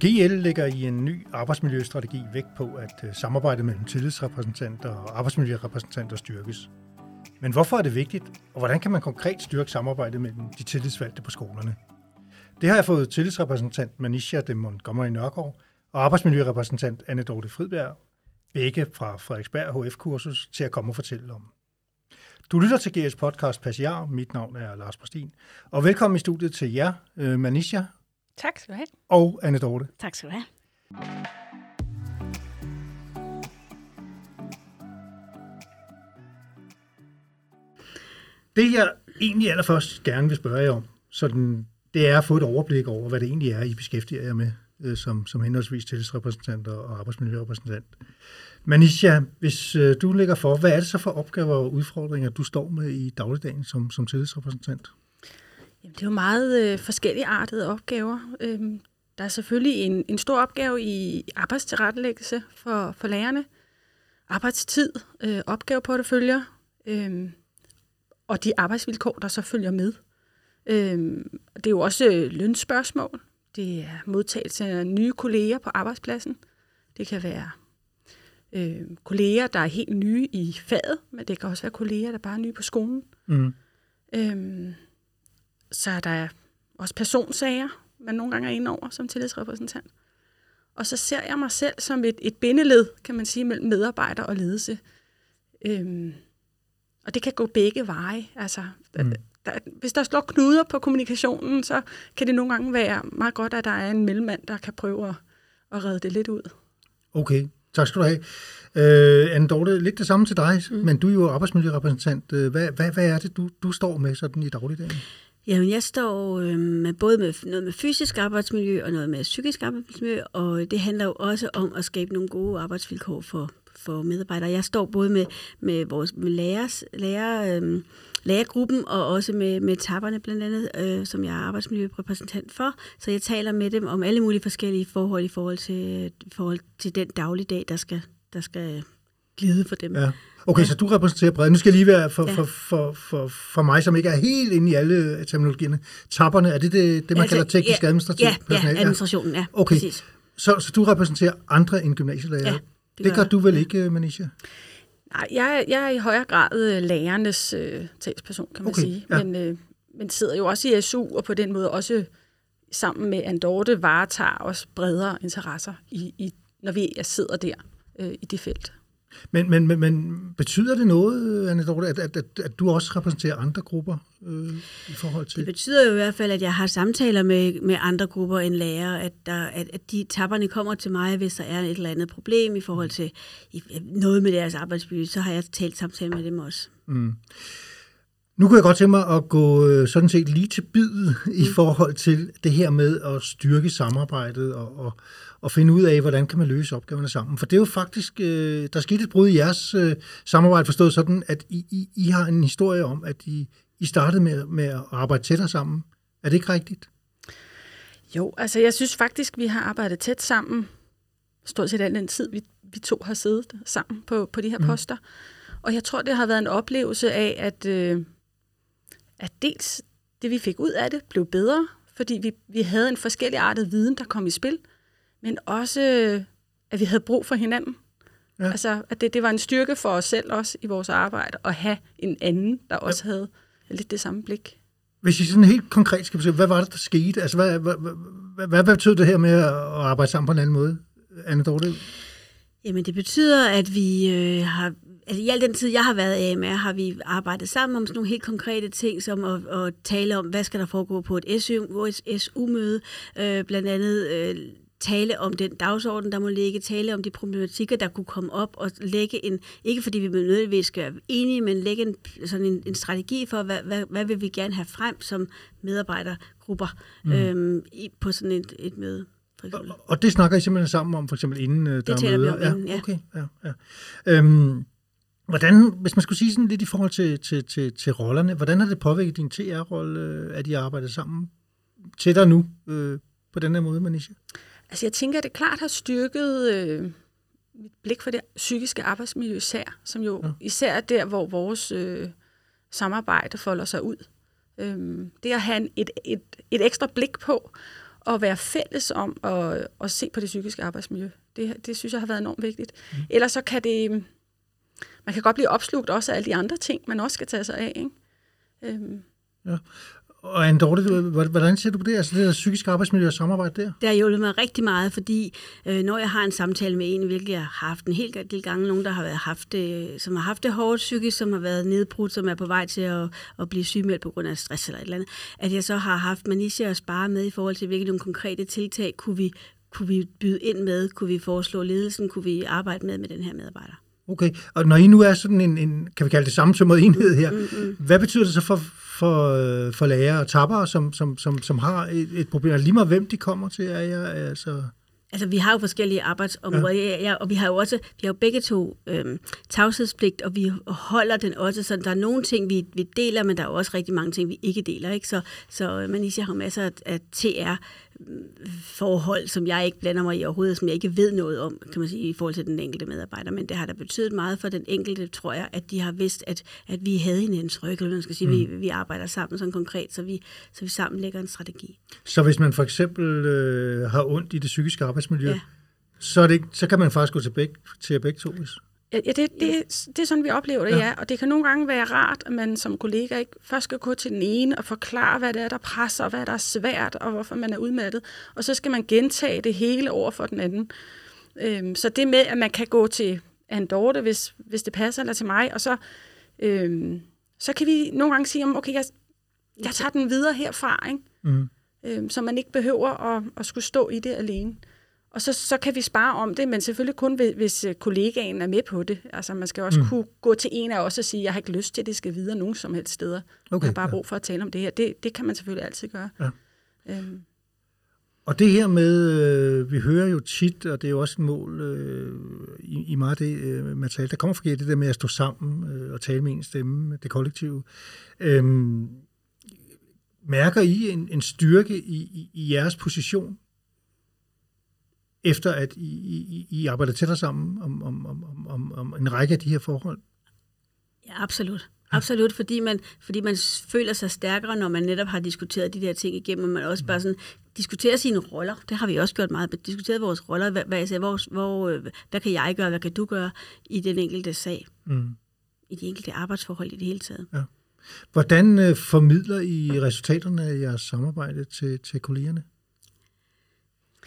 GL lægger i en ny arbejdsmiljøstrategi vægt på, at øh, samarbejdet mellem tillidsrepræsentanter og arbejdsmiljørepræsentanter styrkes. Men hvorfor er det vigtigt, og hvordan kan man konkret styrke samarbejdet mellem de tillidsvalgte på skolerne? Det har jeg fået tillidsrepræsentant Manisha de Montgomery Nørgaard og arbejdsmiljørepræsentant Anne Dorte Fridberg, begge fra Frederiksberg HF-kursus, til at komme og fortælle om. Du lytter til GS podcast Passiar. Mit navn er Lars Postin. Og velkommen i studiet til jer, øh, Manisha Tak skal du have. og Anne Dorte. Tak skal du have. Det jeg egentlig allerførst gerne vil spørge jer om, sådan, det er at få et overblik over, hvad det egentlig er, I beskæftiger jer med øh, som, som henholdsvis tillidsrepræsentant og arbejdsmiljørepræsentant. Manisha, hvis øh, du lægger for, hvad er det så for opgaver og udfordringer, du står med i dagligdagen som, som tillidsrepræsentant? Jamen, det er jo meget øh, forskellige artede opgaver. Øhm, der er selvfølgelig en, en stor opgave i arbejdstilrettelæggelse for, for lærerne, arbejdstid, øh, opgaveporteføljer, øh, og de arbejdsvilkår, der så følger med. Øh, det er jo også øh, lønspørgsmål. Det er modtagelse af nye kolleger på arbejdspladsen. Det kan være øh, kolleger, der er helt nye i faget, men det kan også være kolleger, der bare er nye på skolen. Mm. Øhm, så er der også personsager, man nogle gange er inde over som tillidsrepræsentant. Og så ser jeg mig selv som et, et bindeled, kan man sige, mellem medarbejder og ledelse. Øhm, og det kan gå begge veje. Altså, Mm. mm. der, hvis der slår knuder på kommunikationen, så kan det nogle gange være meget godt, at der er en mellemmand, der kan prøve at, at redde det lidt ud. Okay, tak skal du have. Øh, Anne Dorte, lidt det samme til dig, mm. men du er jo arbejdsmiljørepræsentant. Øh, Hvad, hvad, hvad er det, du, du står med sådan i dagligdagen? Jamen, jeg står øh, med både med noget med fysisk arbejdsmiljø og noget med psykisk arbejdsmiljø, og det handler jo også om at skabe nogle gode arbejdsvilkår for, for medarbejdere. Jeg står både med, med vores med lærers, lærer, øh, lærergruppen og også med, med tapperne blandt andet, øh, som jeg er arbejdsmiljørepræsentant for. Så jeg taler med dem om alle mulige forskellige forhold i forhold til, øh, forhold til den dagligdag, der skal, der skal glide for dem. Ja. Okay, ja. så du repræsenterer bredt. Nu skal jeg lige være for, Ja. for, for, for, for mig, som ikke er helt inde i alle terminologierne. Tapperne, er det det, det man altså, kalder teknisk ja, administrativ ja, personale? Ja, administrationen, ja. Okay. Præcis. Så, så du repræsenterer andre end gymnasielærer? Ja, det, det det gør gør jeg. du vel ikke, Manisha? Nej, jeg, er- jeg er i højere grad øh, lærernes øh, talsperson, kan man Okay, sige. ja. Men, øh, men sidder jo også i SU, og på den måde også sammen med Andorte varetager også bredere interesser, i, i, når vi sidder der øh, i det felt. Men, men, men, men betyder det noget, Anne Dorte, at, at, at, at du også repræsenterer andre grupper øh, i forhold til... Det betyder jo i hvert fald, at jeg har samtaler med, med andre grupper end lærere, at, der, at, at de tapperne kommer til mig, hvis der er et eller andet problem i forhold til i, noget med deres arbejdsmiljø, så har jeg talt samtaler med dem også. Mm. Nu kunne jeg godt tænke mig at gå øh, sådan set lige til bidet i forhold til det her med at styrke samarbejdet og, og, og finde ud af, hvordan kan man løse opgaverne sammen. For det er jo faktisk, øh, der skete et brud i jeres øh, samarbejde, forstået sådan, at I, I, I har en historie om, at I, I startede med, med at arbejde tættere sammen. Er det ikke rigtigt? Jo, altså jeg synes faktisk, vi har arbejdet tæt sammen, stort set al den tid, vi, vi to har siddet sammen på, på de her Mm. poster. Og jeg tror, det har været en oplevelse af, at, øh, at dels det, vi fik ud af det, blev bedre, fordi vi, vi havde en forskellig artet viden, der kom i spil, men også, at vi havde brug for hinanden. Ja. Ja. Altså, at det, det var en styrke for os selv også i vores arbejde, at have en anden, der også havde lidt det samme blik. Hvis I sådan helt konkret skal beskrive, hvad var det, der skete? Altså, hvad, hvad, hvad, hvad, hvad betød det her med at arbejde sammen på en anden måde, Anne Dorte? Jamen det betyder, at vi øh, har, altså i al den tid, jeg har været AMR, har vi arbejdet sammen om sådan nogle helt konkrete ting, som at, at tale om, hvad skal der foregå på et SU, et SU-møde, øh, blandt andet øh, tale om den dagsorden, der må ligge, tale om de problematikker, der kunne komme op, og lægge en, ikke fordi vi nødvendigvis skal være enige, men lægge en, sådan en, en strategi for, hvad, hvad, hvad vil vi gerne have frem som medarbejdergrupper mm. øhm, i, på sådan et, et møde. For eksempel. Og, og det snakker I simpelthen sammen om, for eksempel inden øh, der er taler vi møder? om inden, ja. Okay, ja, ja. Øhm, hvordan, hvis man skulle sige sådan lidt i forhold til, til, til, til rollerne, hvordan har det påvirket din TR-rolle, øh, at I har arbejdet sammen tættere nu øh, på den her måde, Manisha? Altså jeg tænker, at det klart har styrket øh, mit blik for det psykiske arbejdsmiljø især, som jo Ja. især er der, hvor vores øh, samarbejde folder sig ud. Øhm, det at have en, et, et, et ekstra blik på, at være fælles om at, at se på det psykiske arbejdsmiljø. Det, det synes jeg har været enormt vigtigt. Mm. Ellers så kan det... Man kan godt blive opslugt også af alle de andre ting, man også skal tage sig af. Ikke? Øhm. Ja. Og Anne Dorte, hvordan ser du på det? Altså det der psykiske arbejdsmiljø og samarbejde der? Det har hjulpet mig rigtig meget, fordi øh, når jeg har en samtale med en, hvilket jeg har haft en hel del gange, nogen, der har været haft det, som har haft det hårdt psykisk, som har været nedbrudt, som er på vej til at, at blive sygemeldt på grund af stress eller et eller andet, at jeg så har haft Manisha at spare med i forhold til, hvilke nogle konkrete tiltag kunne vi, kunne vi byde ind med, kunne vi foreslå ledelsen, kunne vi arbejde med med den her medarbejder. Okay, og når I nu er sådan en, en kan vi kalde det samme som enhed her, mm, mm, mm. hvad betyder det så for, for, øh, for lærere og tappere, som, som, som, som har et, et problem? Lige meget hvem de kommer til, er jeg altså... Altså, vi har jo forskellige arbejdsområder, ja. Ja, og vi har jo også, vi har jo begge to øhm, tavshedspligt, og vi holder den også, så der er nogle ting, vi, vi deler, men der er også rigtig mange ting, vi ikke deler, ikke? Så, så øh, Manisha har masser af, af TR, forhold, som jeg ikke blander mig i overhovedet, som jeg ikke ved noget om, kan man sige, i forhold til den enkelte medarbejder. Men det har da betydet meget for den enkelte, tror jeg, at de har vidst, at, at vi havde hinandens ryg, eller man skal sige, mm. vi, vi arbejder sammen sådan konkret, så vi, så vi sammen lægger en strategi. Så hvis man for eksempel øh, har ondt i det psykiske arbejdsmiljø, ja. så, er det, så kan man faktisk gå til begge, til begge to, hvis... Ja, det, det, det er sådan, vi oplever det, ja. ja. Og det kan nogle gange være rart, at man som kollega ikke først skal gå til den ene og forklare, hvad det er, der presser, og hvad der er svært, og hvorfor man er udmattet. Og så skal man gentage det hele over for den anden. Øhm, så det med, at man kan gå til en Dorte, hvis, hvis det passer, eller til mig, og så, øhm, så kan vi nogle gange sige, okay, jeg, jeg tager den videre herfra, ikke? Mm. Øhm, så man ikke behøver at, at skulle stå i det alene. Og så, så kan vi spare om det, men selvfølgelig kun, hvis øh, kollegaen er med på det. Altså, man skal også mm. kunne gå til en af os og sige, jeg har ikke lyst til, at det skal videre nogen som helst steder. Okay, jeg har bare ja. brug for at tale om det her. Det, det kan man selvfølgelig altid gøre. Ja. Øhm. Og det her med, øh, vi hører jo tit, og det er jo også et mål øh, i, i meget af det øh, materiale, der kommer fra det der med at stå sammen øh, og tale med en stemme, det kollektive. Øhm, mærker I en, en styrke i, i, i jeres position efter at I, I, I arbejder tættere sammen om, om, om, om, om en række af de her forhold? Ja, absolut. Absolut, fordi man, fordi man føler sig stærkere, når man netop har diskuteret de der ting igennem, og man også bare sådan diskuterer sine roller. Det har vi også gjort meget. Diskuteret vores roller. Hvad, hvad, altså, hvor, hvor, øh, hvad kan jeg gøre, hvad kan du gøre i den enkelte sag? Mm. I de enkelte arbejdsforhold i det hele taget. Ja. Hvordan øh, formidler I resultaterne af jeres samarbejde til, til kollegerne?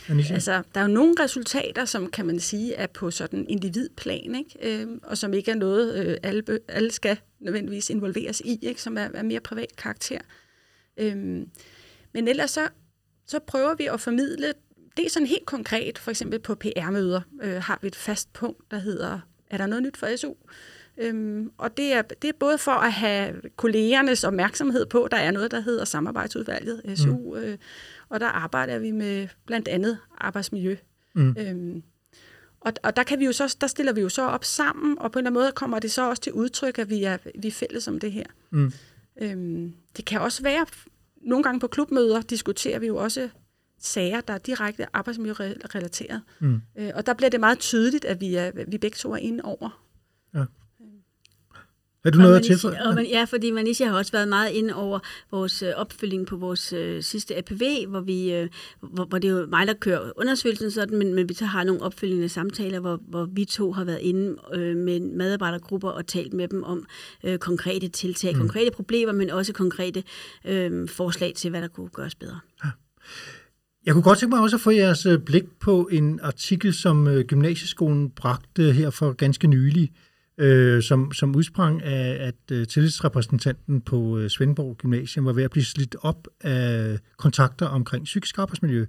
Anisha? Altså, der er jo nogle resultater, som kan man sige er på sådan individplan, ikke? Øhm, og som ikke er noget, øh, alle, alle skal nødvendigvis involveres i, ikke? som er, er mere privat karakter. Øhm, men ellers så, så prøver vi at formidle, det er sådan helt konkret, for eksempel på PR-møder øh, har vi et fast punkt, der hedder, er der noget nyt for SU? Øhm, og det er, det er både for at have kollegernes opmærksomhed på, der er noget, der hedder samarbejdsudvalget, SU, mm. øh, og der arbejder vi med blandt andet arbejdsmiljø. Mm. Øhm, og, og der, kan vi jo så, der stiller vi jo så op sammen, og på en eller anden måde kommer det så også til udtryk, at vi er, vi er fælles om det her. Mm. Øhm, det kan også være, nogle gange på klubmøder diskuterer vi jo også sager, der er direkte arbejdsmiljørelateret. Mm. Øh, og der bliver det meget tydeligt, at vi, er, vi begge to er inde over. Ja. Er du noget at tilføje? Og man, ja, fordi Manisha har også været meget inde over vores øh, opfølging på vores øh, sidste APV, hvor, vi, øh, hvor, hvor det er jo mig, der kører undersøgelsen, sådan, men, men vi så har nogle opfølgende samtaler, hvor, hvor vi to har været inde øh, med medarbejdergrupper og talt med dem om øh, konkrete tiltag, mm. konkrete problemer, men også konkrete øh, forslag til, hvad der kunne gøres bedre. Ja. Jeg kunne godt tænke mig også at få jeres øh, blik på en artikel, som øh, Gymnasieskolen bragte her for ganske nylig, øh, som, som udsprang af, at øh, tillidsrepræsentanten på øh, Svendborg Gymnasium var ved at blive slidt op af kontakter omkring psykisk arbejdsmiljø.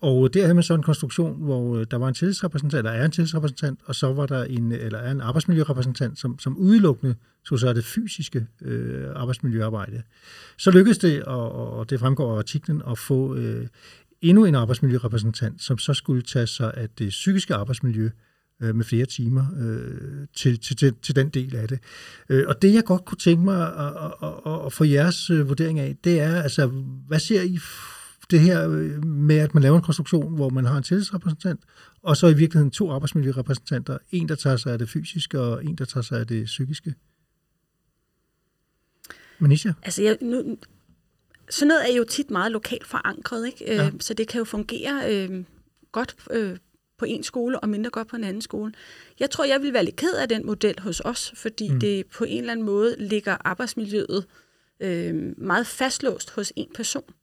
Og der havde man så en konstruktion, hvor øh, der var en tillidsrepræsentant, eller er en tillidsrepræsentant, og så var der en, eller er en arbejdsmiljørepræsentant, som, som udelukkende så så det fysiske øh, arbejdsmiljøarbejde. Så lykkedes det, og, og det fremgår af artiklen, at få øh, endnu en arbejdsmiljørepræsentant, som så skulle tage sig af det psykiske arbejdsmiljø, øh, med flere timer øh, til, til, til, til den del af det. Øh, og det, jeg godt kunne tænke mig at, at, at, at få jeres øh, vurdering af, det er, altså, hvad ser I det her øh, med, at man laver en konstruktion, hvor man har en tillidsrepræsentant, og så i virkeligheden to arbejdsmiljørepræsentanter, en, der tager sig af det fysiske, og en, der tager sig af det psykiske? Manisha? Altså, jeg, nu, sådan noget er jo tit meget lokalt forankret, ikke? Ja. Øh, så det kan jo fungere øh, godt øh, på en skole og mindre godt på en anden skole. Jeg tror, jeg vil være lidt ked af den model hos os, fordi mm. det på en eller anden måde ligger arbejdsmiljøet øh, meget fastlåst hos en person.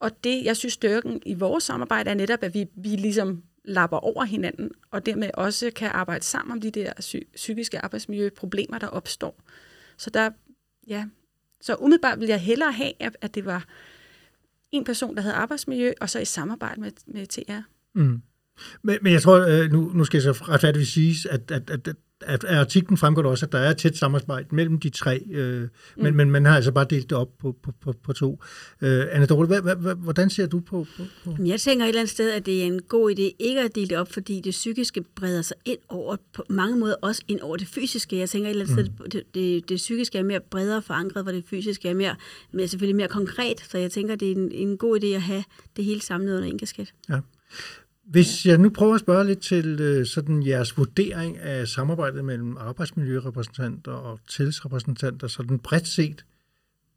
Og det, jeg synes, styrken i vores samarbejde er netop, at vi, vi ligesom lapper over hinanden, og dermed også kan arbejde sammen om de der psy- psykiske arbejdsmiljøproblemer, der opstår. Så der, ja, så umiddelbart vil jeg hellere have, at, det var en person, der havde arbejdsmiljø, og så i samarbejde med, med TR. Mm. Men, men jeg tror, øh, nu, nu skal jeg så retfærdigvis sige, at, at, at, at af artiklen fremgår det også, at der er et tæt samarbejde mellem de tre, øh, mm. men, men man har altså bare delt det op på, på, på, på to. Øh, Anna Dorte, hvad, hvad, hvad, hvordan ser du på, på, på? Jeg tænker et eller andet sted, at det er en god idé ikke at dele det op, fordi det psykiske breder sig ind over, på mange måder også ind over det fysiske. Jeg tænker et eller andet mm. sted, det, det, det psykiske er mere bredere forankret, hvor det fysiske er mere, mere selvfølgelig mere konkret. Så jeg tænker, det er en, en god idé at have det hele samlet under en kasket. Ja. Hvis jeg nu prøver at spørge lidt til øh, sådan jeres vurdering af samarbejdet mellem arbejdsmiljørepræsentanter og tilsrepræsentanter, sådan bredt set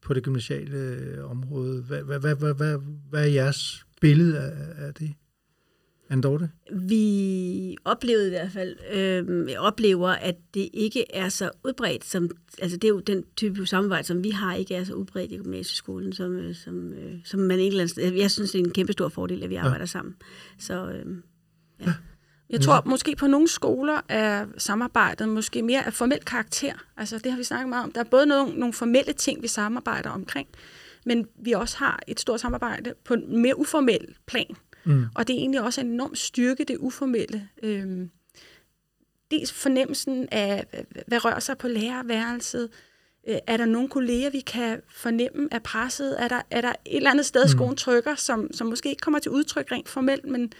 på det gymnasiale øh, område, hvad, hvad, hvad, hvad, hvad, hvad er jeres billede af, af det? Anne Dorte? Vi oplevede i hvert fald, øh, oplever, at det ikke er så udbredt, som, altså det er jo den type samarbejde, som vi har, ikke er så udbredt i gymnasieskolen, som, øh, som, øh, som man et eller andet sted, jeg synes, det er en kæmpe stor fordel, at vi arbejder ja. sammen. Så øh, ja. Jeg tror måske på nogle skoler er samarbejdet måske mere af formel karakter. Altså det har vi snakket meget om. Der er både nogle, nogle formelle ting, vi samarbejder omkring, men vi også har et stort samarbejde på en mere uformel plan. Mm. Og det er egentlig også en enorm styrke, det uformelle. Øhm, dels fornemmelsen af, hvad rører sig på lærerværelset. Øh, er der nogle kolleger, vi kan fornemme er presset? Er der, er der et eller andet sted, mm. skoen trykker, som, som måske ikke kommer til udtryk rent formelt, men,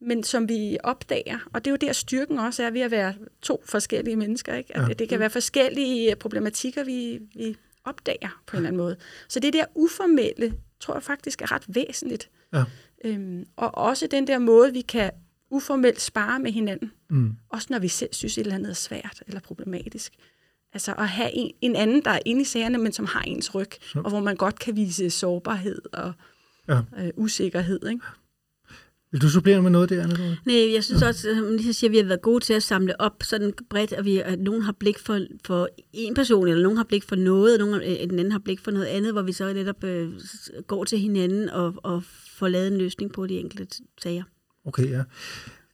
men som vi opdager? Og det er jo der styrken også er ved at være to forskellige mennesker. Ikke? At Ja. det kan være forskellige problematikker, vi, vi opdager på en eller anden måde. Så det der uformelle, tror jeg faktisk er ret væsentligt. Ja. Øhm, og også den der måde, vi kan uformelt spare med hinanden. Mm. Også når vi selv synes, et eller andet er svært eller problematisk. Altså at have en, en anden, der er inde i sagerne, men som har ens ryg, Så- og hvor man godt kan vise sårbarhed og Ja. øh, usikkerhed. Ikke? Vil du supplere med noget der, Dorte? Nej, jeg synes også, som lige så siger, at vi har været gode til at samle op sådan bredt, at, vi, at nogen har blik for, for en person, eller nogen har blik for noget, og nogen, øh, den anden har blik for noget andet, hvor vi så netop øh, går til hinanden og, og får lavet en løsning på de enkelte sager. Okay, ja.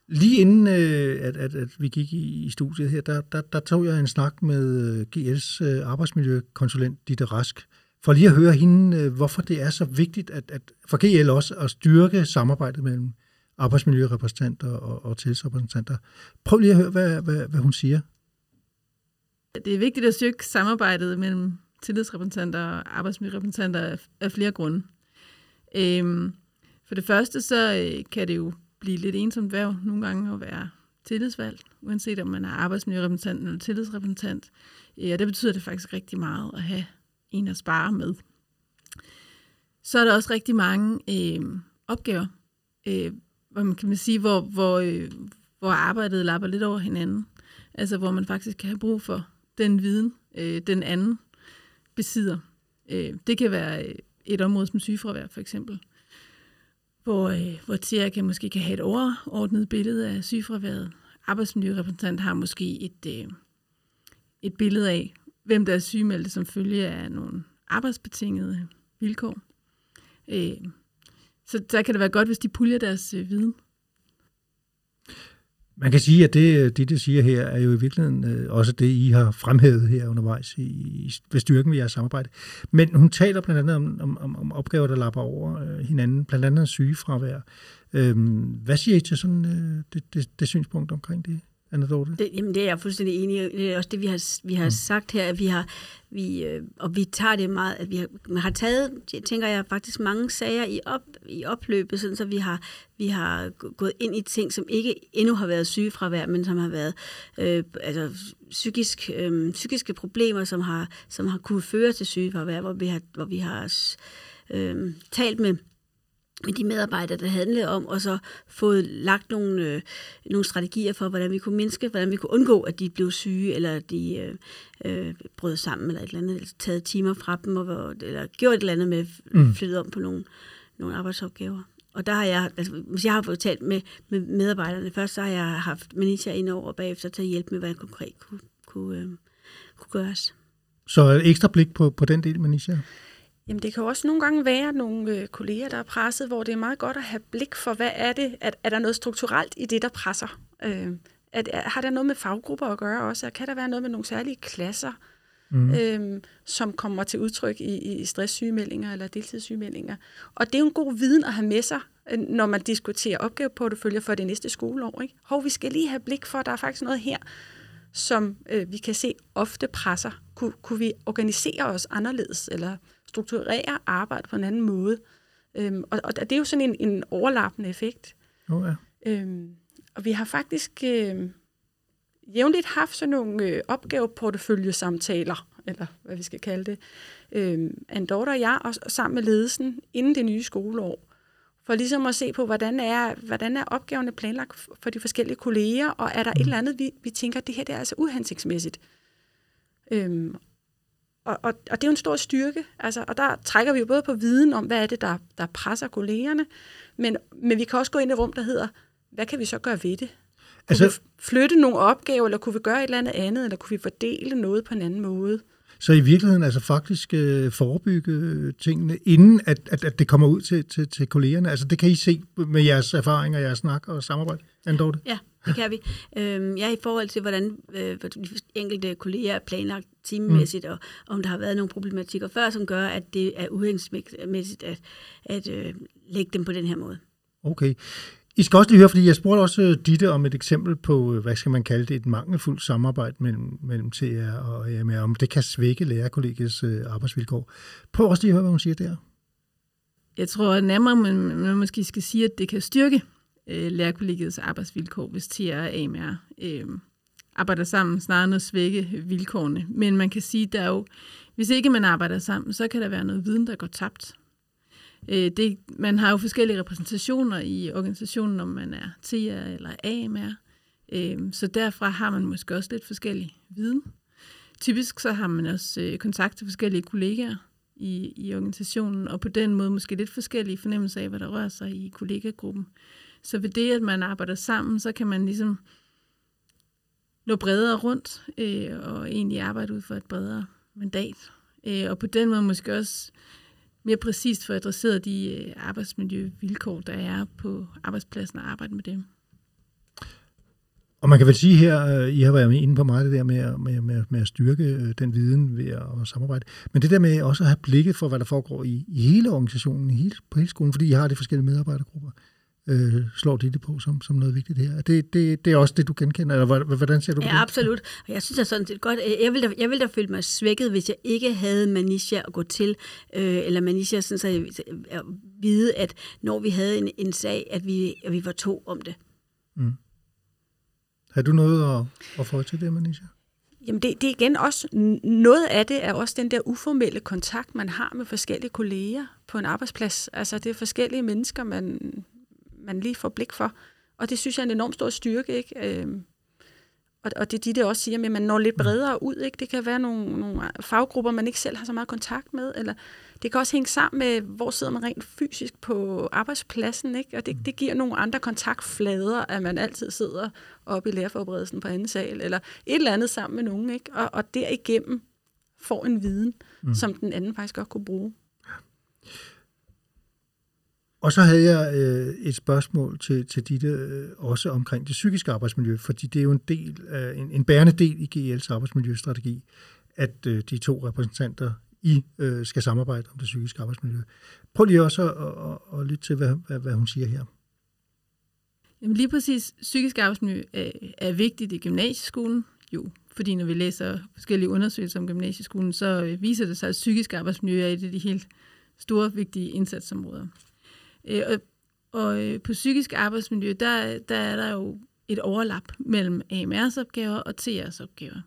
Lige inden øh, at, at, at vi gik i, i studiet her, der, der, der tog jeg en snak med øh, GL's øh, arbejdsmiljøkonsulent Ditte Rask, for lige at høre hende, øh, hvorfor det er så vigtigt at, at for GL også at styrke samarbejdet mellem arbejdsmiljørepræsentanter og, og tillidsrepræsentanter. Prøv lige at høre, hvad, hvad, hvad hun siger. Det er vigtigt at styrke samarbejdet mellem tillidsrepræsentanter og arbejdsmiljørepræsentanter af- af flere grunde. Øhm, for det første, så øh, kan det jo blive lidt ensomt værv nogle gange at være tillidsvalgt, uanset om man er arbejdsmiljørepræsentant eller tillidsrepræsentant. Ja, og det betyder det faktisk rigtig meget at have en at spare med. Så er der også rigtig mange øh, opgaver, øh, hvor man kan man sige, hvor, hvor, øh, hvor arbejdet lapper lidt over hinanden. Altså hvor man faktisk kan have brug for den viden, øh, den anden besidder. Øh, det kan være øh, et område som sygefravær for eksempel, hvor, øh, hvor TIA kan måske kan have et overordnet billede af sygefraværet. Arbejdsmiljørepræsentant har måske et, øh, et billede af, hvem der er sygemeldte som følge af nogle arbejdsbetingede vilkår. Øh, så der kan det være godt, hvis de puljer deres øh, viden. Man kan sige, at det, øh, det, det siger her, er jo i virkeligheden øh, også det, I har fremhævet her undervejs i, i, ved styrken ved jeres samarbejde. Men hun taler blandt andet om, om, om, om opgaver, der lapper over øh, hinanden, blandt andet sygefravær. Øhm, hvad siger I til sådan øh, det, det, det synspunkt omkring det, Anna Dorte? Det, jamen, det er jeg fuldstændig enig i. Det er også det, vi har, vi har mm. sagt her, at vi har, vi, øh, og vi tager det meget, at vi har, man har taget, tænker jeg, faktisk mange sager i, op, i opløbet, sådan, så vi har, vi har gå- gået ind i ting, som ikke endnu har været sygefravær, men som har været øh, altså, psykisk, øh, psykiske problemer, som har, som har kunne føre til sygefravær, hvor vi har, hvor vi har øh, talt med med de medarbejdere, der handlede om, og så fået lagt nogle, øh, nogle strategier for, hvordan vi kunne mindske, hvordan vi kunne undgå, at de blev syge, eller de øh, øh, brød sammen, eller et eller andet, eller taget timer fra dem, og, eller gjort et eller andet med mm. flyttet om på nogle, nogle arbejdsopgaver. Og der har jeg, altså, hvis jeg har fået talt med, med medarbejderne først, så har jeg haft Manisha ind over og bagefter til at hjælpe med, hvad jeg konkret kunne, kunne, øh, kunne gøres. Så et ekstra blik på, på den del, Manisha? Jamen det kan jo også nogle gange være nogle øh, kolleger, der er presset, hvor det er meget godt at have blik for, hvad er det? Er, er der noget strukturelt i det, der presser? Øh, at, har der noget med faggrupper at gøre også? Kan der være noget med nogle særlige klasser, mm. øh, som kommer til udtryk i, i stresssygemeldinger eller deltidssygemeldinger? Og det er jo en god viden at have med sig, øh, når man diskuterer opgaveporteføljer for det næste skoleår. Ikke? Hov, vi skal lige have blik for, at der er faktisk noget her, som øh, vi kan se ofte presser. Kun, kunne vi organisere os anderledes, eller strukturere arbejde på en anden måde. Øhm, og, og det er jo sådan en, en overlappende effekt. Oh, ja. øhm, og vi har faktisk øh, jævnligt haft sådan nogle øh, opgaveporteføljesamtaler, eller hvad vi skal kalde det, øh, daughter og jeg, og, og sammen med ledelsen inden det nye skoleår, for ligesom at se på, hvordan er, hvordan er opgaverne planlagt for de forskellige kolleger, og er der mm. et eller andet, vi, vi tænker, det her det er altså uhensigtsmæssigt. Øhm, og, og, og det er jo en stor styrke, altså, og der trækker vi jo både på viden om, hvad er det, der, der presser kollegerne, men, men vi kan også gå ind i et rum, der hedder, hvad kan vi så gøre ved det? Kunne altså, vi flytte nogle opgaver, eller kunne vi gøre et eller andet andet, eller kunne vi fordele noget på en anden måde? Så i virkeligheden altså faktisk øh, forebygge tingene, inden at, at, at det kommer ud til, til, til kollegerne. Altså det kan I se med jeres erfaringer, jeres snak og samarbejde, Andorte? Ja, det kan vi. Øhm, ja, i forhold til, hvordan øh, enkelte kolleger er planlagt timemæssigt, mm. og om der har været nogle problematikker før, som gør, at det er uhændsmæssigt at, at øh, lægge dem på den her måde. Okay. I skal også lige høre, fordi jeg spurgte også øh, Ditte om et eksempel på, øh, hvad skal man kalde det, et mangelfuldt samarbejde mellem, mellem TR og AMR, om det kan svække lærerkollegiets øh, arbejdsvilkår. Prøv også lige at høre, hvad hun siger der. Jeg tror nærmere, man, man måske skal sige, at det kan styrke øh, lærerkollegiets arbejdsvilkår, hvis TR og AMR øh, arbejder sammen, snarere end at svække vilkårene. Men man kan sige, der jo, hvis ikke man arbejder sammen, så kan der være noget viden, der går tabt. Øh, det, man har jo forskellige repræsentationer i organisationen, om man er TR eller AMR. Øh, så derfra har man måske også lidt forskellig viden. Typisk så har man også øh, kontakt til forskellige kollegaer i, i organisationen, og på den måde måske lidt forskellige fornemmelser af, hvad der rører sig i kollegagruppen. Så ved det, at man arbejder sammen, så kan man ligesom nå bredere rundt øh, og egentlig arbejde ud for et bredere mandat. Øh, og på den måde måske også mere præcist få adresseret de øh, arbejdsmiljøvilkår, der er på arbejdspladsen og arbejde med dem. Og man kan vel sige her, øh, I har været inde på meget det der med, med, med, med at styrke øh, den viden ved at, at samarbejde, men det der med også at have blikket for, hvad der foregår i, i hele organisationen, i hele, på hele skolen, fordi I har de forskellige medarbejdergrupper øh, slår de det på som, som noget vigtigt her. Det, det, det er også det, du genkender, eller hvordan ser du på ja, det? Ja, absolut. Og jeg synes er sådan set godt, jeg ville, da, jeg ville da føle mig svækket, hvis jeg ikke havde Manisha at gå til, øh, eller Manisha sådan så jeg, at vide, at når vi havde en, en sag, at vi, at vi var to om det. Mm. Har du noget at, at få til det, Manisha? Jamen det, det er igen også, noget af det er også den der uformelle kontakt, man har med forskellige kolleger på en arbejdsplads. Altså det er forskellige mennesker, man, man lige får blik for. Og det synes jeg er en enormt stor styrke. Ikke? Øh, og, og det er de, der også siger, at man når lidt bredere ud. Ikke? Det kan være nogle, nogle faggrupper, man ikke selv har så meget kontakt med, eller det kan også hænge sammen med, hvor sidder man rent fysisk på arbejdspladsen, ikke? og det, det giver nogle andre kontaktflader, at man altid sidder oppe i lærerforberedelsen på anden sal, eller et eller andet sammen med nogen, ikke? Og, og derigennem får en viden, mm. som den anden faktisk godt kunne bruge. Og så havde jeg øh, et spørgsmål til, til Ditte øh, også omkring det psykiske arbejdsmiljø, fordi det er jo en del, øh, en, en bærende del i GL's arbejdsmiljøstrategi, at øh, de to repræsentanter i øh, skal samarbejde om det psykiske arbejdsmiljø. Prøv lige også at, at, at, at lytte til, hvad, hvad, hvad hun siger her. Jamen lige præcis, psykisk arbejdsmiljø er, er vigtigt i gymnasieskolen, jo, fordi når vi læser forskellige undersøgelser om gymnasieskolen, så øh, viser det sig, at psykisk arbejdsmiljø er et af de helt store, vigtige indsatsområder. Øh, og, og øh, på psykisk arbejdsmiljø, der, der er der jo et overlap mellem AMR's opgaver og TR's opgaver.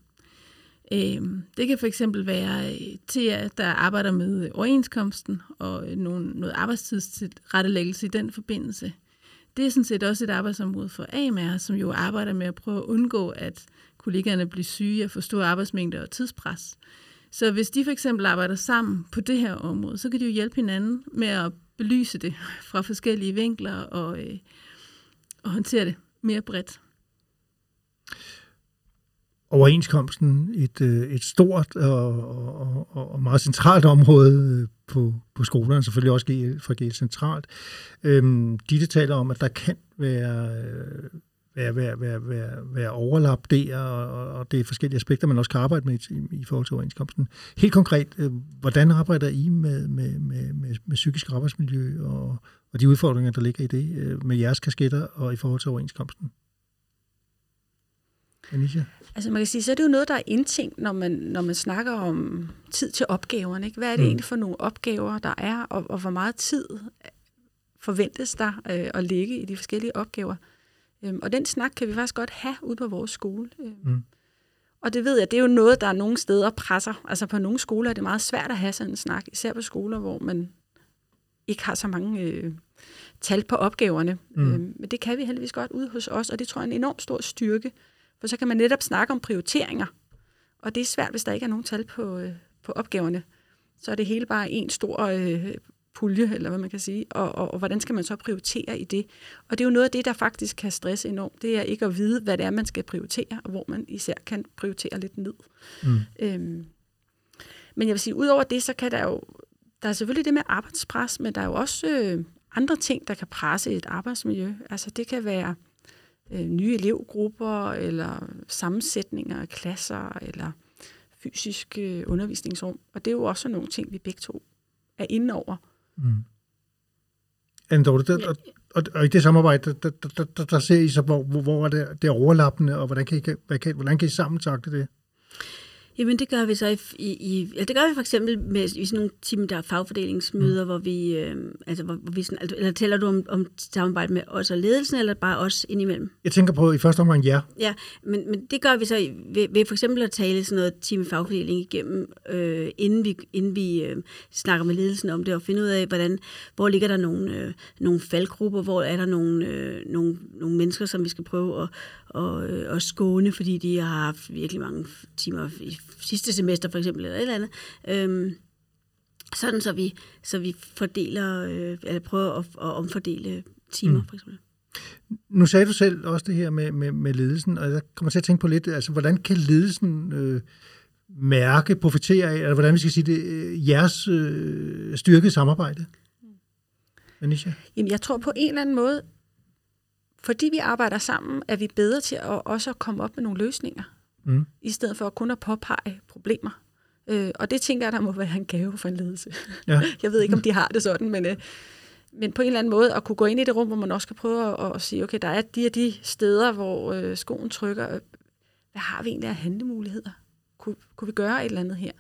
Øhm, det kan for eksempel være øh, TR, der arbejder med overenskomsten og øh, nogle, noget arbejdstidsrettelæggelse i den forbindelse. Det er sådan set også et arbejdsområde for AMR, som jo arbejder med at prøve at undgå, at kollegaerne bliver syge og får store arbejdsmængder og tidspres. Så hvis de for eksempel arbejder sammen på det her område, så kan de jo hjælpe hinanden med at belyse det fra forskellige vinkler og, øh, og håndtere det mere bredt overenskomsten et, øh, et stort og, og, og meget centralt område øh, på, på skolerne, selvfølgelig også fra GL centralt. Øhm, de taler om, at der kan være, øh, være, være, være, være, være overlap der, og, og det er forskellige aspekter, man også kan arbejde med i, i forhold til overenskomsten. Helt konkret, hvordan arbejder I med, med, med, med, med psykisk arbejdsmiljø og, og de udfordringer, der ligger i det, med jeres kasketter og i forhold til overenskomsten? Anisha? Altså man kan sige, så er det jo noget, der er indtænkt, når man, når man snakker om tid til opgaverne. Ikke? Hvad er det mm. egentlig for nogle opgaver, der er, og, og hvor meget tid forventes der øh, at ligge i de forskellige opgaver? Øhm, og den snak kan vi faktisk godt have ude på vores skole. Øhm, mm. Og det ved jeg, det er jo noget, der er nogle steder presser. Altså på nogle skoler er det meget svært at have sådan en snak, især på skoler, hvor man ikke har så mange øh, tal på opgaverne. Mm. Øhm, men det kan vi heldigvis godt ude hos os, og det tror jeg er en enorm stor styrke. For så kan man netop snakke om prioriteringer. Og det er svært, hvis der ikke er nogen tal på, øh, på opgaverne. Så er det hele bare en stor øh, pulje, eller hvad man kan sige. Og, og, og hvordan skal man så prioritere i det? Og det er jo noget af det, der faktisk kan stresse enormt. Det er ikke at vide, hvad det er, man skal prioritere, og hvor man især kan prioritere lidt ned. Mm. Øhm, men jeg vil sige, udover det, så kan der jo... Der er selvfølgelig det med arbejdspres, men der er jo også øh, andre ting, der kan presse et arbejdsmiljø. Altså det kan være øh, nye elevgrupper, eller sammensætninger af klasser, eller fysiske undervisningsrum. Og det er jo også nogle ting, vi begge to er inde over. Mm. Anne Dorte, der, og, og, og i det samarbejde, der, der, der, der ser I så, hvor, hvor er det, det er overlappende, og hvordan kan I, hvad kan, hvordan kan I sammen det? Jamen det gør vi så i, i, ja, det gør vi for eksempel med i sådan nogle team, der er fagfordelingsmøder, mm. hvor vi, øh, altså hvor, hvor vi sådan, altså, eller tæller du om, om samarbejde med os og ledelsen, eller bare os indimellem? Jeg tænker på i første omgang ja. Ja, men, men det gør vi så ved, ved for eksempel at tale sådan noget team fagfordeling igennem, øh, inden vi, inden vi øh, snakker med ledelsen om det, og finde ud af, hvordan, hvor ligger der nogle, øh, nogle faldgrupper, hvor er der nogle, øh, nogle, nogle mennesker, som vi skal prøve at, og, øh, og skåne, fordi de har haft virkelig mange timer i sidste semester for eksempel, eller et eller andet. Øhm, sådan så vi, så vi fordeler, øh, eller prøver at, at omfordele timer, mm. for eksempel. Nu sagde du selv også det her med, med, med ledelsen, og jeg kommer til at tænke på lidt, altså hvordan kan ledelsen øh, mærke, profitere af, eller hvordan vi skal sige det, øh, jeres øh, styrke samarbejde? Anisha? Jamen, jeg tror på en eller anden måde, fordi vi arbejder sammen, er vi bedre til at også at komme op med nogle løsninger, mm. i stedet for kun at påpege problemer. Øh, og det tænker jeg, der må være en gave for en ledelse. Ja. jeg ved ikke, om de har det sådan, men, øh, men på en eller anden måde at kunne gå ind i det rum, hvor man også kan prøve at, at sige, okay, der er de og de steder, hvor øh, skoen trykker. Hvad har vi egentlig af handlemuligheder? Kunne, kunne vi gøre et eller andet her?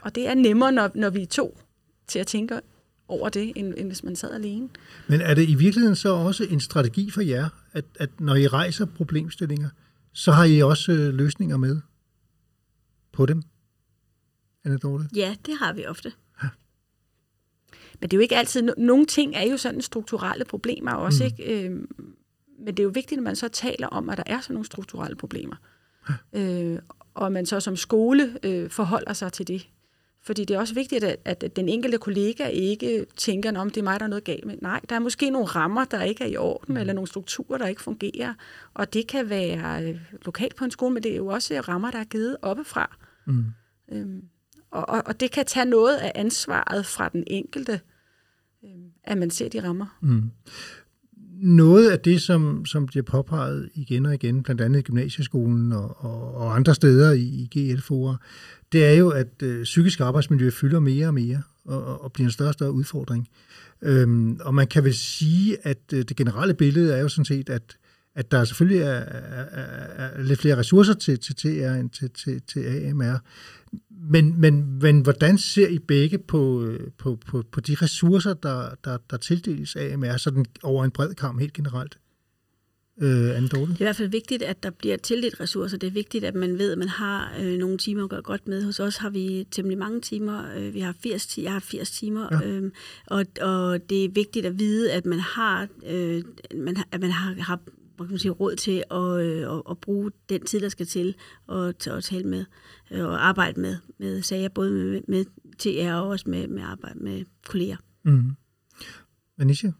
Og det er nemmere, når, når vi er to til at tænke over det, end, end hvis man sad alene. Men er det i virkeligheden så også en strategi for jer, at, at når I rejser problemstillinger, så har I også øh, løsninger med på dem? Anne Dorte? Ja, det har vi ofte. Ja. Men det er jo ikke altid... Nogle ting er jo sådan strukturelle problemer også, mm. ikke? Øhm, men det er jo vigtigt, at man så taler om, at der er sådan nogle strukturelle problemer. Ja. Øh, og man så som skole øh, forholder sig til det. Fordi det er også vigtigt, at, at den enkelte kollega ikke tænker, om det er mig, der er noget galt med. Nej, der er måske nogle rammer, der ikke er i orden, mm. eller nogle strukturer, der ikke fungerer. Og det kan være øh, lokalt på en skole, men det er jo også rammer, der er givet oppefra. Mm. Øhm, og, og, og det kan tage noget af ansvaret fra den enkelte, øhm, at man ser de rammer. Mm. Noget af det, som, som bliver påpeget igen og igen, blandt andet i gymnasieskolen og, og, og andre steder i, i GL-fora, det er jo, at øh, psykisk arbejdsmiljø fylder mere og mere og, og bliver en større og større udfordring. Øhm, og man kan vel sige, at øh, det generelle billede er jo sådan set, at, at der selvfølgelig er, er, er, er lidt flere ressourcer til, til TR end til, til, til AMR. Men, men, men hvordan ser I begge på, på, på, på de ressourcer, der, der, der tildeles AMR, sådan over en bred kamp helt generelt? øh, Anne Dorte? Det er i hvert fald vigtigt, at der bliver tildelt ressourcer. Det er vigtigt, at man ved, at man har øh, nogle timer at gøre godt med. Hos os har vi temmelig mange timer. Øh, vi har 80, ti- jeg har 80 timer. Ja. Øh, og, og det er vigtigt at vide, at man har, øh, man, at man har, har hvad kan man sige, råd til at, øh, at, at bruge den tid, der skal til at, til at tale med øh, og arbejde med, med sager, både med, med TR og også med, med arbejde med kolleger. Mm. Manisha?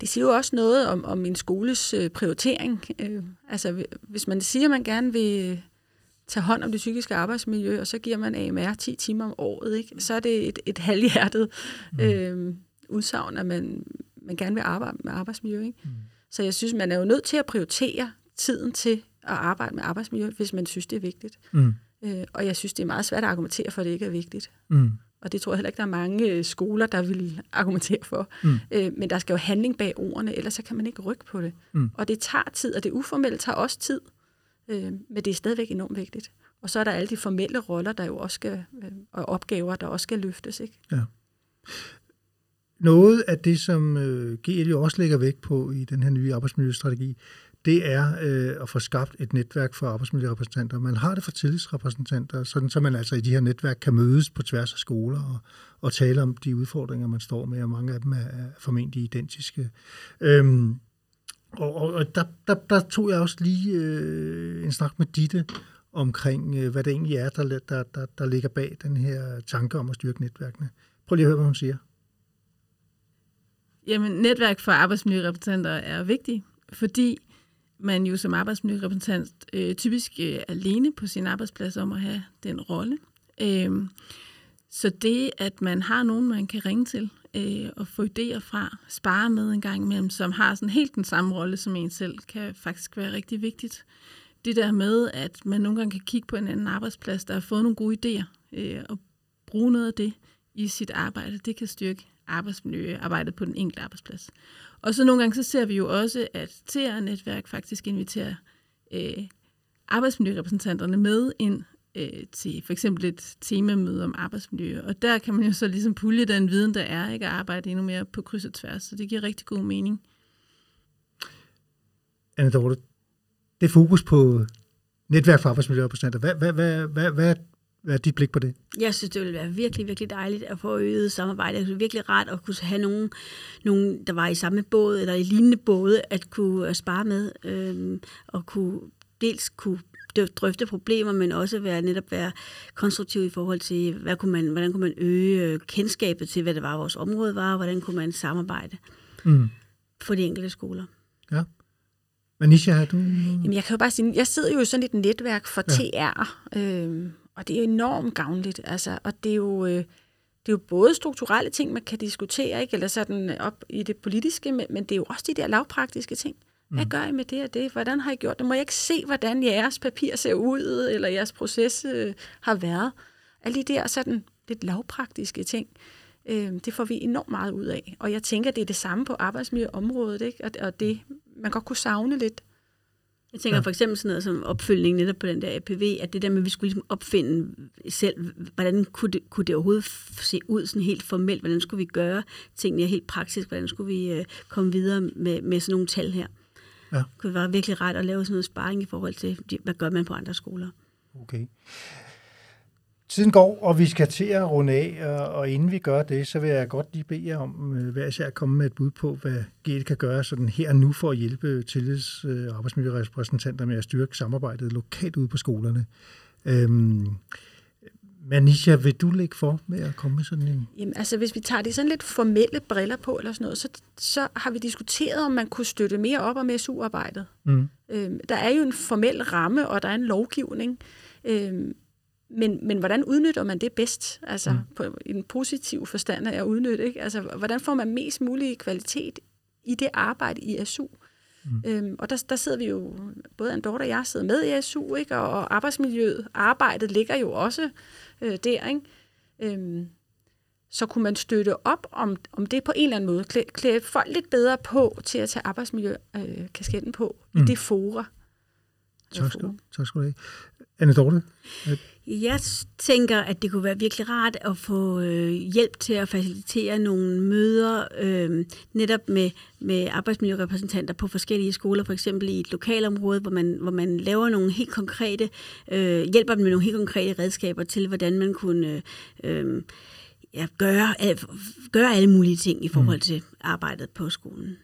Det siger jo også noget om, om en skoles øh, prioritering. Øh, altså, hvi- hvis man siger, at man gerne vil tage hånd om det psykiske arbejdsmiljø, og så giver man AMR 10 timer om året, ikke? så er det et, et halvhjertet øh, udsagn, at man, man gerne vil arbejde med arbejdsmiljø. Ikke? Mm. Så jeg synes, man er jo nødt til at prioritere tiden til at arbejde med arbejdsmiljø, hvis man synes, det er vigtigt. Mm. Øh, og jeg synes, det er meget svært at argumentere for, at det ikke er vigtigt. Mm. Og det tror jeg heller ikke, der er mange øh, skoler, der vil argumentere for. Mm. Øh, men der skal jo handling bag ordene, ellers så kan man ikke rykke på det. Mm. Og det tager tid, og det uformelle tager også tid. Øh, men det er stadigvæk enormt vigtigt. Og så er der alle de formelle roller, der jo også skal, øh, og opgaver, der også skal løftes. Ikke? Noget af det, som øh, GL jo også lægger vægt på i den her nye arbejdsmiljøstrategi, det er øh, at få skabt et netværk for arbejdsmiljørepræsentanter. Man har det for tillidsrepræsentanter, sådan så man altså i de her netværk kan mødes på tværs af skoler og, og tale om de udfordringer, man står med, og mange af dem er, er formentlig identiske. Øhm, og og, og der, der, der tog jeg også lige øh, en snak med Ditte omkring, øh, hvad det egentlig er, der, der, der, der ligger bag den her tanke om at styrke netværkene. Prøv lige at høre, hvad hun siger. Jamen, netværk for arbejdsmiljørepræsentanter er vigtigt, fordi man jo som arbejdsmiljørepræsentant øh, typisk øh, er alene på sin arbejdsplads om at have den rolle. Øh, så det, at man har nogen, man kan ringe til øh, og få idéer fra, spare med en gang imellem, som har sådan helt den samme rolle som en selv, kan faktisk være rigtig vigtigt. Det der med, at man nogle gange kan kigge på en anden arbejdsplads, der har fået nogle gode idéer, øh, og bruge noget af det i sit arbejde, det kan styrke arbejdsmiljøarbejdet på den enkelte arbejdsplads. Og så nogle gange så ser vi jo også, at TR-netværk faktisk inviterer øh, arbejdsmiljørepræsentanterne med ind øh, til for eksempel et temamøde om arbejdsmiljø. Og der kan man jo så ligesom pulje den viden, der er, ikke at arbejde endnu mere på kryds og tværs. Så det giver rigtig god mening. Anne Dorte, det fokus på netværk for arbejdsmiljørepræsentanter. Hvad, hvad, hvad, hvad, hvad, hvad er dit blik på det? Jeg synes, det ville være virkelig, virkelig dejligt at få øget samarbejde. Det er virkelig rart at kunne have nogen, nogen, der var i samme båd eller i lignende både, at kunne øh, spare med øhm, og kunne dels kunne drøfte problemer, men også være, netop være konstruktiv i forhold til, hvad kunne man, hvordan kunne man øge øh, kendskabet til, hvad det var, vores område var, og hvordan kunne man samarbejde Mm. for de enkelte skoler. Ja. Manisha, har du... Jamen, jeg kan jo bare sige, jeg sidder jo i sådan et netværk for ja. TR, øh, og det er enormt gavnligt. Altså, og det er jo... Øh, det er jo både strukturelle ting, man kan diskutere, ikke? eller sådan op i det politiske, men, men det er jo også de der lavpraktiske ting. Hvad gør I med det og det? Hvordan har I gjort det? Må jeg ikke se, hvordan jeres papir ser ud, eller jeres proces øh, har været? Alle de der sådan lidt lavpraktiske ting, øh, det får vi enormt meget ud af. Og jeg tænker, det er det samme på arbejdsmiljøområdet, ikke? Og, og det, man godt kunne savne lidt. Jeg tænker ja. for eksempel sådan noget som opfølgning netop på den der APV, at det der med, at vi skulle ligesom opfinde selv, hvordan kunne det, kunne det overhovedet se ud sådan helt formelt, hvordan skulle vi gøre tingene helt praktisk, hvordan skulle vi øh, komme videre med, med sådan nogle tal her. Ja. Det kunne være virkelig ret at lave sådan noget sparring i forhold til, hvad gør man på andre skoler. Okay. Tiden går, og vi skal til at runde af, og, og inden vi gør det, så vil jeg godt lige bede jer om øh, hver især at komme med et bud på, hvad GL kan gøre sådan her og nu for at hjælpe tillids- og arbejdsmiljørepræsentanter med at styrke samarbejdet lokalt ude på skolerne. Øhm, Manisha, vil du lægge for med at komme med sådan en? Jamen, altså, hvis vi tager de sådan lidt formelle briller på, eller sådan noget, så, så har vi diskuteret, om man kunne støtte mere op om SU-arbejdet. Mm. Øhm, der er jo en formel ramme, og der er en lovgivning. Øhm, men, men hvordan udnytter man det bedst? Altså, mm. på, en positiv forstand af at udnytte, ikke? Altså, hvordan får man mest mulig kvalitet i det arbejde i SU? Mm. Øhm, og der, der sidder vi jo, både Andorte og jeg sidder med i SU, ikke? Og, og arbejdsmiljøet, arbejdet ligger jo også øh, der, ikke? Øhm, så kunne man støtte op om, om det på en eller anden måde. Klæde, klæde folk lidt bedre på til at tage arbejdsmiljø-kasketten øh, på mm. i det fora. Tak skal, tak skal du have. Anne Dorte? Jeg tænker, at det kunne være virkelig rart at få øh, hjælp til at facilitere nogle møder øh, netop med, med arbejdsmiljørepræsentanter på forskellige skoler, for eksempel i et lokalområde, hvor man, hvor man laver nogle helt konkrete, øh, hjælper dem med nogle helt konkrete redskaber til, hvordan man kunne øh, ja, gøre, gøre alle mulige ting i forhold mm. til arbejdet på skolen.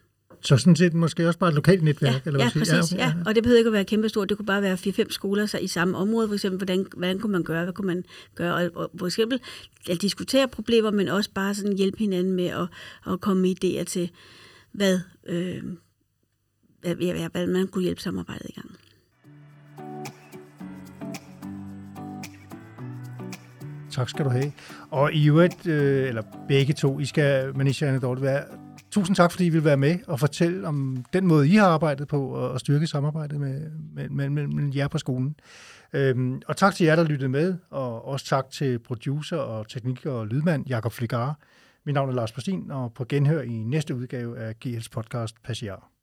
Så sådan set måske også bare et lokalt netværk? Ja, eller hvad ja præcis. Ja, okay, ja. Og det behøver ikke at være kæmpestort. Det kunne bare være 4-5 skoler så i samme område. For eksempel, hvordan, hvordan kunne man gøre? Hvad kunne man gøre? Og, og for eksempel at diskutere problemer, men også bare sådan hjælpe hinanden med at, at komme med idéer til, hvad, øh, hvad, hvad man kunne hjælpe samarbejdet i gang. Tak skal du have. Og i øvrigt, øh, eller begge to, I skal, Manisha og Dorte, være Tusind tak, fordi I vil være med og fortælle om den måde, I har arbejdet på og styrke samarbejdet med, med, med, med, med jer på skolen. Øhm, og tak til jer, der lyttede med, og også tak til producer og tekniker og lydmand Jakob Fligar. Mit navn er Lars Persin, og på genhør i næste udgave af GL's podcast Passiar.